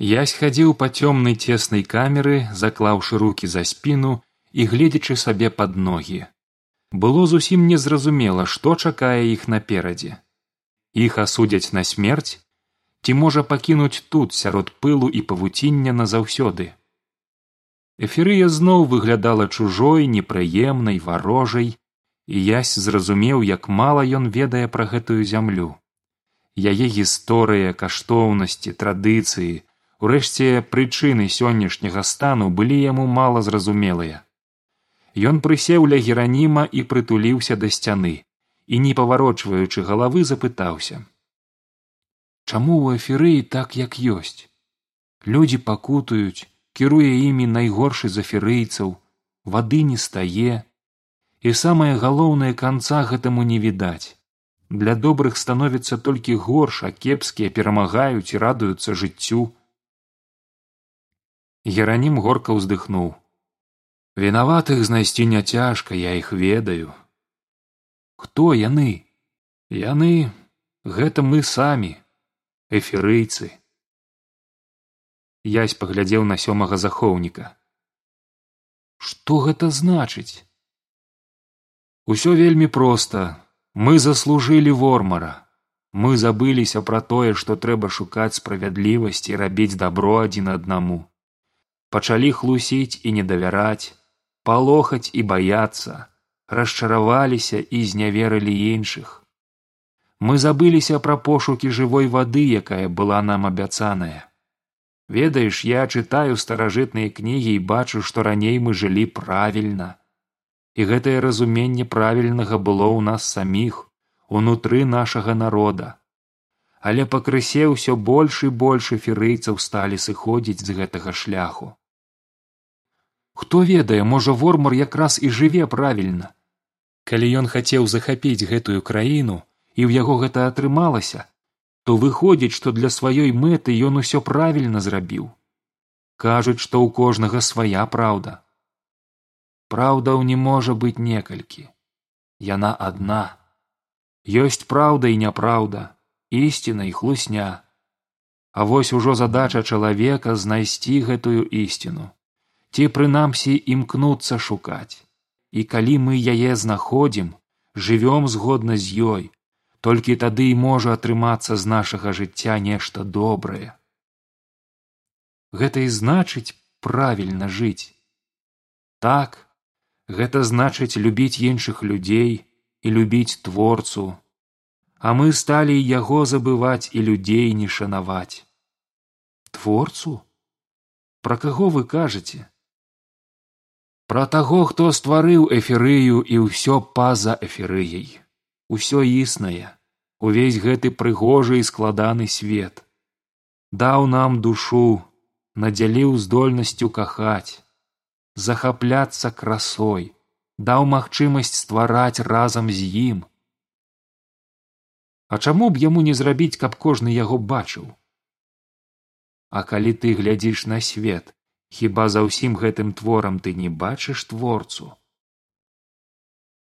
Ясь хадзіў па цёмнай цеснай камеры, заклаўшы руки за спіну і гледзячы сабе пад ногі. Было зусім незразумела, што чакае іх наперадзе. Іх асудзяць на смерць ці можа пакінуць тут сярод пылу і павуціння назаўсёды. Эферыя зноў выглядала чужой, непрыемнай варожай, і ясь зразумеў, як мала ён ведае пра гэтую зямлю. Яе гісторыя, каштоўнасці, традыцыі, Урэшце прычыны сённяшняга стану былі яму мала зразумелыя. Ён прысеў ля гераніма і прытуліўся да сцяны і не паварочваючы галавы запытаўся. Чаму ў эферыі так як ёсць? Людзі пакутаюць кіруе імі найгоршы з эферыйцаў вады не стае. І самае галоўнае канца гэтаму не відаць. Для добрых становіцца толькі горш а кепскія перамагаюць і радуюцца жыццю геранім горка ўздыхнуў. Вінаватых знайсці няцяжка я іх ведаю. Хто яны? Яны гэта мы самі эферыйцы язь паглядзеў на сёмага захоўніка. Што гэта значыць? Усё вельмі проста. Мы заслужылі вормара. Мы забыліся пра тое што трэба шукаць справядлівасці рабіць дабро адзін аднаму пачалі хлусіць і не давяраць палохаць і баяцца расчараваліся і зняверылі іншых. Мы забыліся пра пошукі жывой вады якая была нам абяцаная. Ведаеш я чытаю старажытныя кнігі і бачу што раней мы жылі правільна. І гэтае разуменне правільнага было ў нас саміх унутры нашага народа. Але пакрысе ўсё больш і больш эферыйцаў сталі сыходзіць з гэтага шляху хто ведае можа вормар якраз і жыве правільна. Калі ён хацеў захапіць гэтую краіну і ў яго гэта атрымалася то выходзіць што для сваёй мэты ён усё правільна зрабіў. Кажуць што ў кожнага свая праўда. Праўдаў не можа быць некалькі. Яна адна. Ёсць праўда і няпраўда ісціна і хлусня. А вось ужо задача чалавека знайсці гэтую ісціну ці прынамсі імкнуцца шукаць. І калі мы яе знаходзім жывём згодна з ёй толькі тады і можа атрымацца з нашага жыцця нешта добрае. Гэта і значыць правільна жыць. Так гэта значыць любіць іншых людзей і любіць творцу. А мы сталі яго забываць і людзей не шанаваць. Творцу? Пра каго вы кажаце пра таго хто стварыў эферыю і ўсё па за эферыяй усё існае. Увесь гэты прыгожы і складаны свет. Даў нам душу надзяліў здольнасцю кахаць захапляцца красой даў магчымасць ствараць разам з ім. А чаму б яму не зрабіць каб кожны яго бачыў? А калі ты глядзіш на свет хіба за ўсім гэтым творам ты не бачыш творцу?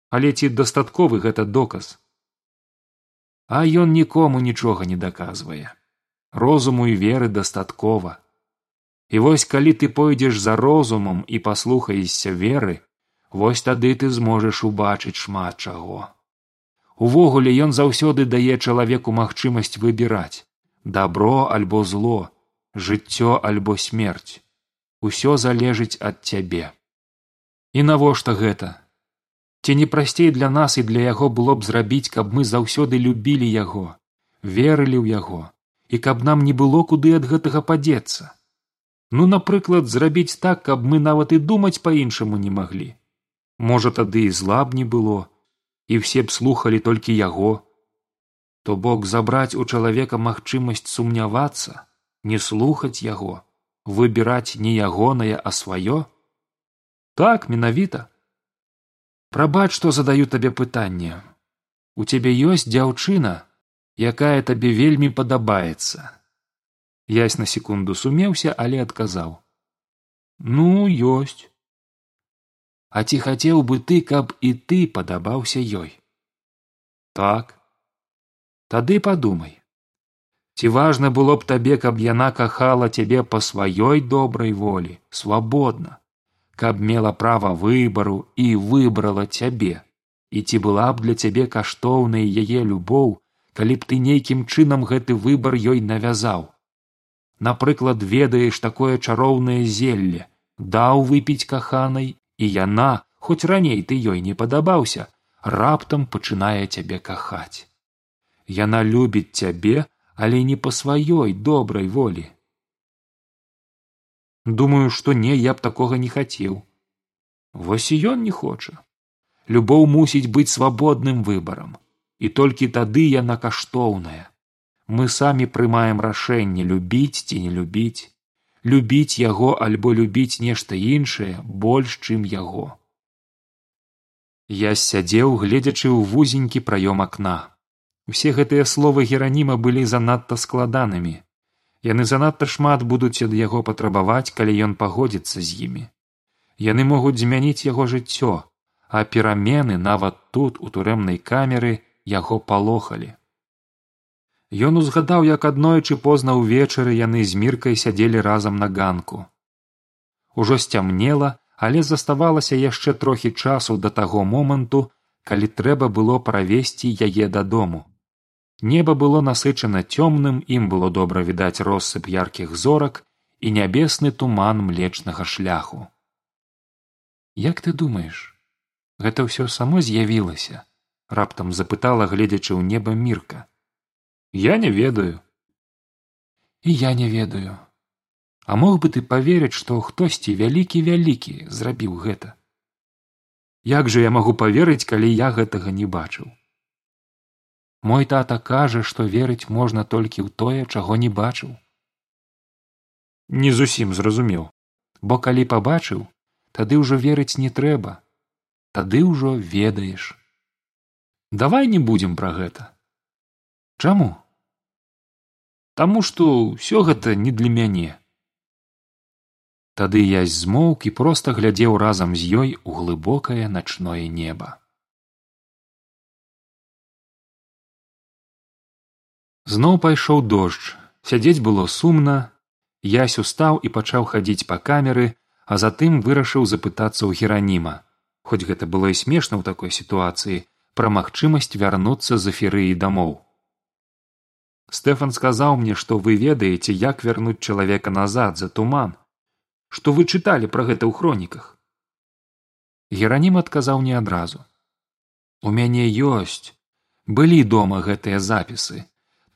Але ці дастатковы гэта доказ? А ён нікому нічога не даказвае. Розуму і веры дастаткова. І вось калі ты пойдзеш за розумам і паслухаешся веры вось тады ты зможаш убачыць шмат чаго. Увогуле ён заўсёды дае чалавеку магчымасць выбіраць дабро альбо зло жыццё альбо смерць усё залежыць ад цябе. І навошта гэта? Ці не прасцей для нас і для яго было б зрабіць каб мы заўсёды любілі яго верылі ў яго і каб нам не было куды ад гэтага падзецца? Ну напрыклад зрабіць так каб мы нават і думаць па іншаму не маглі. Можа тады і зла б не было і все б слухалі толькі яго. То бок забраць у чалавека магчымасць сумнявацца не слухаць яго выбіраць не ягонае а сваё так менавіта прабач што задаю табе пытанне у цябе ёсць дзяўчына якая табе вельмі падабаецца ясь на секунду сумеўся але адказаў. Ну ёсць. А ці хацеў бы ты каб і ты падабаўся ёй? Так. Тады падумай ці важна было б табе каб яна кахала цябе па сваёй добрай волі свабодна каб мела права выбару і выбрала цябе? І ці была б для цябе каштоўнай яе любоў калі б ты нейкім чынам гэты выбар ёй навязаў? Напрыклад ведаеш такое чароўнае зелле. Даў выпіць каханай і яна хоць раней ты ёй не падабаўся раптам пачынае цябе кахаць. Яна любіць цябе але не па сваёй добрай волі. Думаю што не я б такога не хацеў. Вось і ён не хоча. Любоў мусіць быць свабодным выбарам і толькі тады яна каштоўная. Мы самі прымаем рашэнне любіць ці не любіць. Любіць яго альбо любіць нешта іншае больш чым яго. Я сядзеў гледзячы ў вузенькі праём акна усе гэтыя словы гераніма былі занадта складанымі. Яны занадта шмат будуць ад яго патрабаваць калі ён пагодзіцца з імі. Яны могуць змяніць яго жыццё а перамены нават тут у турэмнай камеры яго палохалі. Ён узгадаў як аднойчы позна ўвечары яны з міркай сядзелі разам на ганку. Ужо сцямнела але заставалася яшчэ трохі часу да таго моманту калі трэба было правесці яе дадому неба было насычана цёмным ім было добра відаць россып яркіх зорак і нябесны туман млечнага шляху. Як ты думаеш гэта ўсё само з'явілася раптам запытала гледзячы ў неба мірка. Я не ведаю і я не ведаю. А мог бы ты поверыць што хтосьці вялікі вялікі зрабіў гэта? Як жа я магу поверыць калі я гэтага не бачыў мой тата кажа што верыць можна толькі ў тое чаго не бачыў. Не зусім зразумеў. Бо калі пабачыў тады ўжо верыць не трэба. Тады ўжо ведаеш. Давай не будзем пра гэта. Чаму? Таму што ўсё гэта не для мяне. Тады я змоўк і проста глядзеў разам з ёй у глыбокае начное неба. Зноў пайшоў дождж, сядзець было сумна, ясь устаў і пачаў хадзіць па камеры, а затым вырашыў запытацца ў гераніма, хоць гэта было і смешна ў такой сітуацыі пра магчымасць вярнуцца з эферыі дамоў. Стэфан сказаў мне, што вы ведаеце, як вярнуць чалавека назад за туман, што вы чыталі пра гэта ў хроніках? Геранім адказаў не адразу. У мяне ёсць. Былі дома гэтыя запісы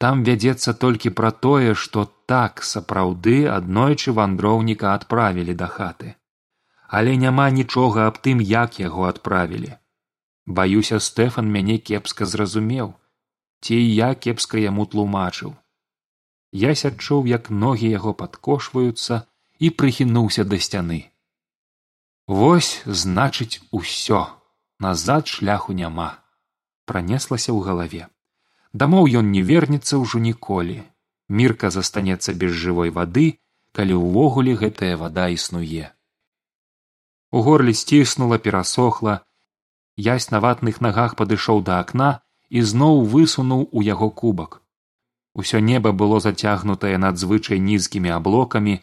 там вядзецца толькі пра тое што так сапраўды аднойчы вандроўніка адправілі да хаты. Але няма нічога аб тым як яго адправілі. Баюся стэфан мяне кепска зразумеў ці я кепска яму тлумачыў. Я сядчуў як ногі яго падкошваюцца і прыхінуўся да сцяны. Вось значыць усё. Назад шляху няма пранеслася ў галаве дамоў ён не вернецца ўжо ніколі. Мірка застанецца без жывой вады калі ўвогуле гэтая вада існуе. У горле сціснула перасохла. Ясь на ватных нагах падышоў да акна і зноў высунуў у яго кубак. Усё неба было зацягнутае надзвычай нізкімі аблокамі.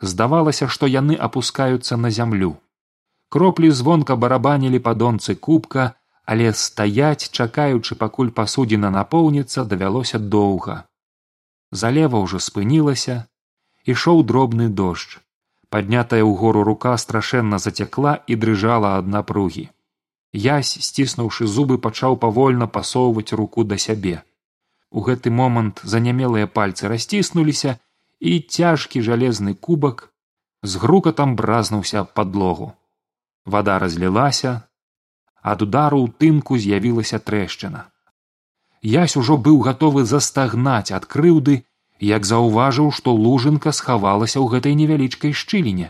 Здавалася што яны апускаюцца на зямлю. Кроплі звонка барабанілі па донцы кубка але стаяць чакаючы пакуль пасудзіна напоўніцца давялося доўга. Залева ўжо спынілася ішоў дробны дождж. Паднятая ўгору рука страшэнна зацякла і дрыжала ад напругі. Язь сціснуўшы зубы пачаў павольна пасоўваць руку да сябе. У гэты момант занямелыя пальцы расціснуліся і цяжкі жалезны кубак з грукатам бразнуўся аб падлогу. Вада разлілася ад удару ў тынку з'явілася трэшчына. Ясь ужо быў гатовы застагнаць ад крыўды як заўважыў што лужынка схавалася ў гэтай невялічкай шчыліне.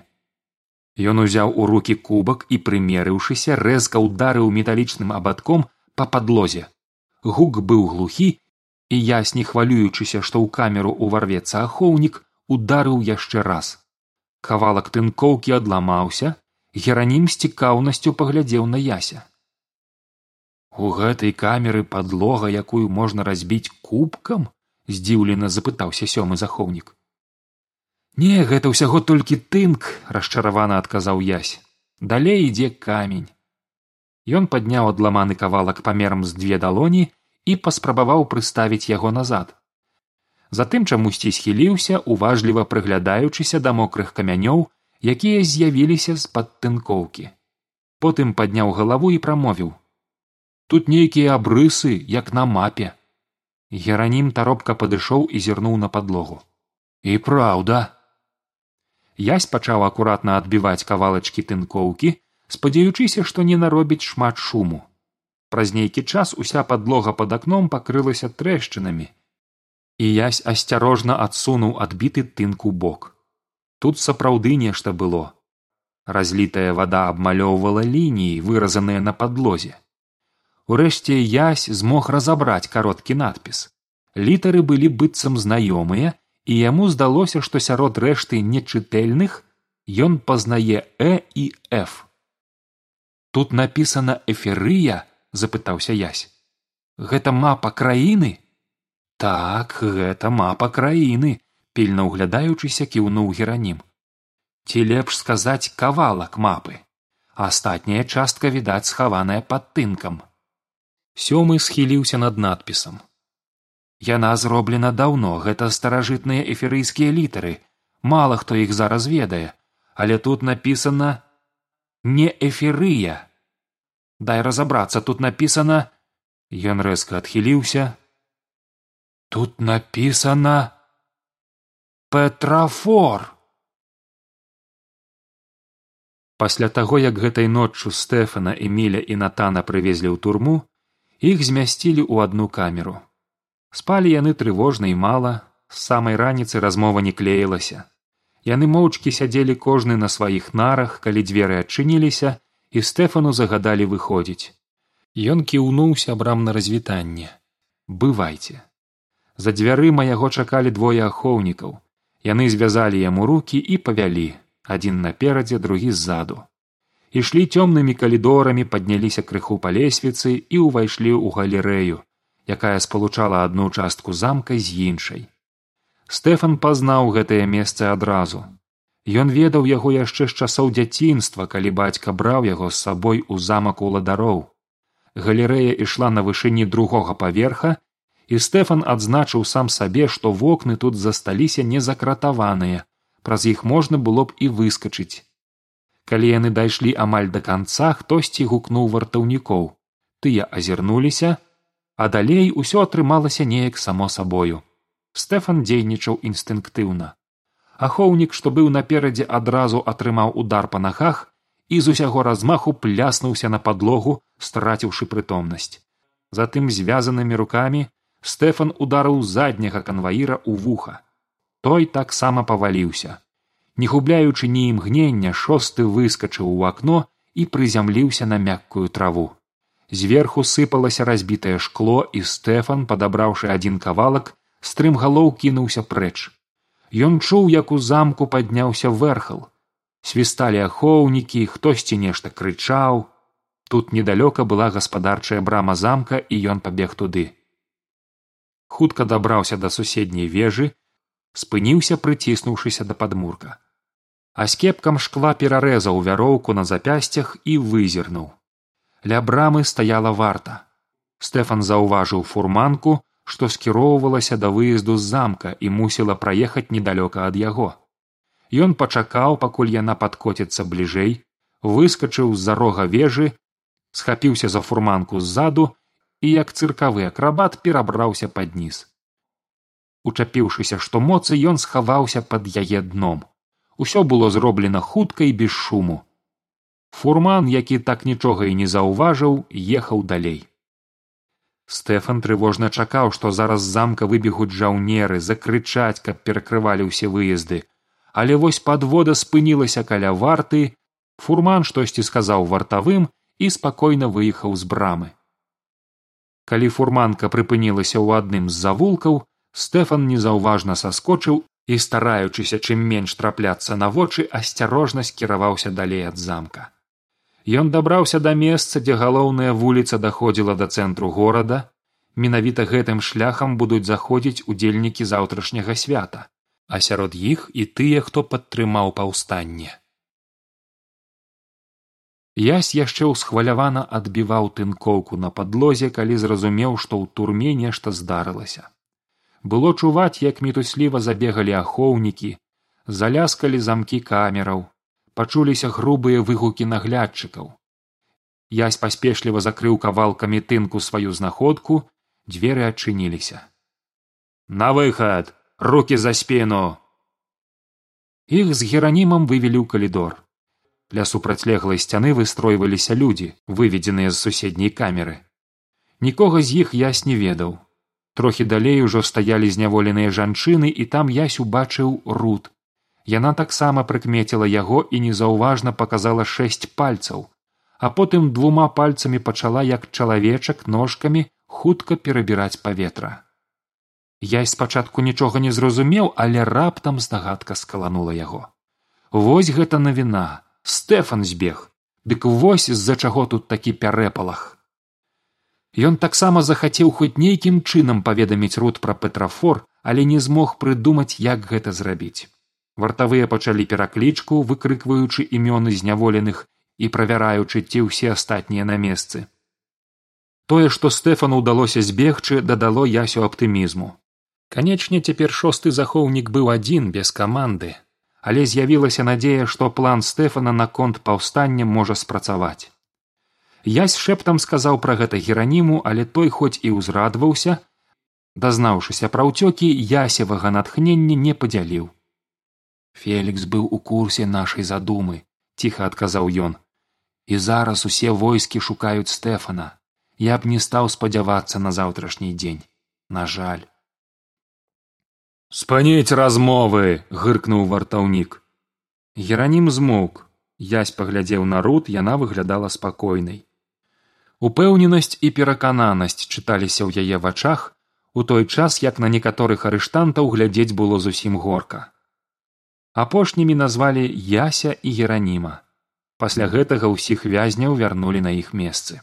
Ён узяў у руки кубак і прымерыўшыся рэзка ўдарыў металічным абадком па падлозе. Гук быў глухі і ясь не хвалюючыся што ў камеру ўварвецца ахоўнік ударыў яшчэ раз. Кавалак тынкоўкі адламаўся геранім з цікаўнасцю паглядзеў на яся у гэтай камеры падлога якую можна разбіць кубкам? здзіўлена запытаўся сёмы захоўнік. Не гэта ўсяго толькі тынк расчаравана адказаў язь далей ідзе камень. Ён падняў адламаны кавалак памерам з дзве далоні і паспрабаваў прыставіць яго назад. Затым чамусьці схіліўся уважліва прыглядаючыся да мокрых камянёў якія з'явіліся з пад тынкоўкі. Потым падняў галаву і прамовіў тут нейкія абрысы як на мапе. Геранім таропка падышоў і зірнуў на падлогу. І праўда. Язь пачаў акуратна адбіваць кавалачкі тынкоўкі спадзяючыся што не наробіць шмат шуму. Праз нейкі час уся падлога пад акном пакрылася трэшчынамі. І язь асцярожна адсунуў адбіты тынку бок. Тут сапраўды нешта было. Разлітая вада абмалёўвала лініі выразаныя на падлозе Урэшце язь змог разабраць кароткі надпіс. Літары былі быццам знаёмыя, і яму здалося, што сярод рэшты нечытэльных ён пазнае э і ф. Тут напісана эферыя запытаўся язь гэта мапа краіны? Так гэта мапа краіны пільна ўглядаючыся кіўнуў геранім. Ці лепш сказаць кавалак мапы. Астатняя частка відаць схаваная пад тынкам сёмы схіліўся над надпісам. Яна зроблена даўно гэта старажытныя эферыйскія літары. Мала хто іх зараз ведае але тут напісана не эферыя дай разабрацца тут напісана ён рэзка адхіліўся. Тут напісана петрафор пасля таго як гэтай ноччу стэфана эміля і натана прывезлі ў турму іх змясцілі ў адну камеру. Спалі яны трывожна і мала з самай раніцы размова не клеілася. Яны моўчкі сядзелі кожны на сваіх нарах калі дзверы адчыніліся і стэфану загадалі выходзіць. Ён кіўнуўся абрам на развітанне. Бывайце за дзвярыма яго чакалі двое ахоўнікаў. Яны звязалі яму руки і павялі адзін наперадзе другі ззаду ішлі цёмнымі калідорамі падняліся крыху па лесвіцы і ўвайшлі ў галерэю якая спалучала адну частку замка з іншай. Стэфан пазнаў гэтае месца адразу. Ён ведаў яго яшчэ з часоў дзяцінства калі бацька браў яго з сабой у замак уладароў галерэя ішла на вышыні другога паверха і стэфан адзначыў сам сабе што вокны тут засталіся незакратаваныя праз іх можна было б і выскачыць калі яны дайшлі амаль да канца хтосьці гукнуў вартаўнікоў. Тыя азірнуліся а далей усё атрымалася неяк само сабою. Стэфан дзейнічаў інстынктыўна. Ахоўнік што быў наперадзе адразу атрымаў удар па нагах і з усяго размаху пляснуўся на падлогу страціўшы прытомнасць. Затым звязанымі рукамі стэфан ударыў задняга канваіра ў вуха. Той таксама паваліўся не губляючы ні імгнення шосты выскачыў у акно і прызямліўся на мяккую траву. Зверху сыпалася разбітае шкло і стэфан падабраўшы адзін кавалак стрымгалоў кінуўся прэч. Ён чуў як у замку падняўся вэрхал свісталі ахоўнікі хтосьці нешта крычаў. Тут недалёка была гаспадарчая брама замка і ён пабег туды. Хутка дабраўся да суседняй вежы спыніўся прыціснуўшыся да падмурка а з кепкам шкла перарэзаў вяроўку на запясцях і вызірнуў. Ля брамы стаяла варта. Стэфан заўважыў фурманку што скіроўвалася да выезду з замка і мусіла праехаць недалёка ад яго. Ён пачакаў пакуль яна падкоціцца бліжэй выскачыў з за рога вежы схапіўся за фурманку ззаду і як цыркавы акрабат перабраўся пад ніз учапіўшыся што моцы ён схаваўся пад яе дном усё было зроблена хутка і без шуму. Фурман які так нічога і не заўважыў ехаў далей. Стэфан трывожна чакаў што зараз з замка выбегуць жаўнеры закрычаць каб перакрывалі ўсе выезды. Але вось падвода спынілася каля варты фурман штосьці сказаў вартавым і спакойна выехаў з брамы. Калі фурманка прыпынілася ў адным з завулкаў стэфан незаўважна саскочыў і стараючыся чым менш трапляцца на вочы асцярожна скіраваўся далей ад замка. Ён дабраўся да месца дзе галоўная вуліца даходзіла да цэнтру горада. Менавіта гэтым шляхам будуць заходзіць удзельнікі заўтрашняга свята а сярод іх і тыя хто падтрымаў паўстанне. Ясь яшчэ ўсхвалявана адбіваў тынкоўку на падлозе калі зразумеў што ў турме нешта здарылася было чуваць як мітусліва забегалі ахоўнікі заляскалі замкі камераў пачуліся грубыя выгукі наглядчыкаў. Ясь паспешліва закрыў кавалкамі тынку сваю знаходку дзверы адчыніліся. На выхад! Руки за спину іх з геранімам вывелі ў калідор. Ля супрацьлеглай сцяны выстройваліся людзі выведзеныя з суседняй камеры. Нікога з іх ясь не ведаў трохі далей ужо стаялі зняволеныя жанчыны і там ясь убачыў руд яна таксама прыкмеціла яго і незаўважна показала шэсць пальцаў. А потым двума пальцамі пачала як чалавечак ножкамі хутка перабіраць паветра. Ясь спачатку нічога не зразумеў але раптам здагадка скаланула яго. Вось гэта навіна! Стэфан збег! Дык вось з за чаго тут такі пярэпалах ён таксама захацеў хоць нейкім чынам паведаміць рут пра петрафор але не змог прыдумаць як гэта зрабіць. Вартавыя пачалі пераклічку выкрыкваючы імёны зняволеных і правяраючы ці ўсе астатнія на месцы. Тое што стэфану ўдалося збегчы дадало ясю аптымізму. Канечне цяпер шосты захоўнік быў адзін без каманды. Але з'явілася надзея што план стэфана наконт паўстання можа спрацаваць ясь шэптам сказаў пра гэта гераніму але той хоць і ўзрадваўся дазнаўшыся пра ўцёкі ясевага натхнення не падзяліў. Фелікс быў у курсе нашай задумы ціха адказаў ён. І зараз усе войскі шукаюць стэфана. Я б не стаў спадзявацца на заўтрашні дзень. На жаль спаніць размовы гыркнуў вартаўнік. Геранім змоўк. Язь паглядзеў на руд яна выглядала спакойнай упэўненасць і перакананасць чыталіся ў яе вачах у той час як на некаторых арыштантаў глядзець было зусім горка. Апошнімі назвалі яся і гераніма. Пасля гэтага ўсіх вязняў вярнулі на іх месцы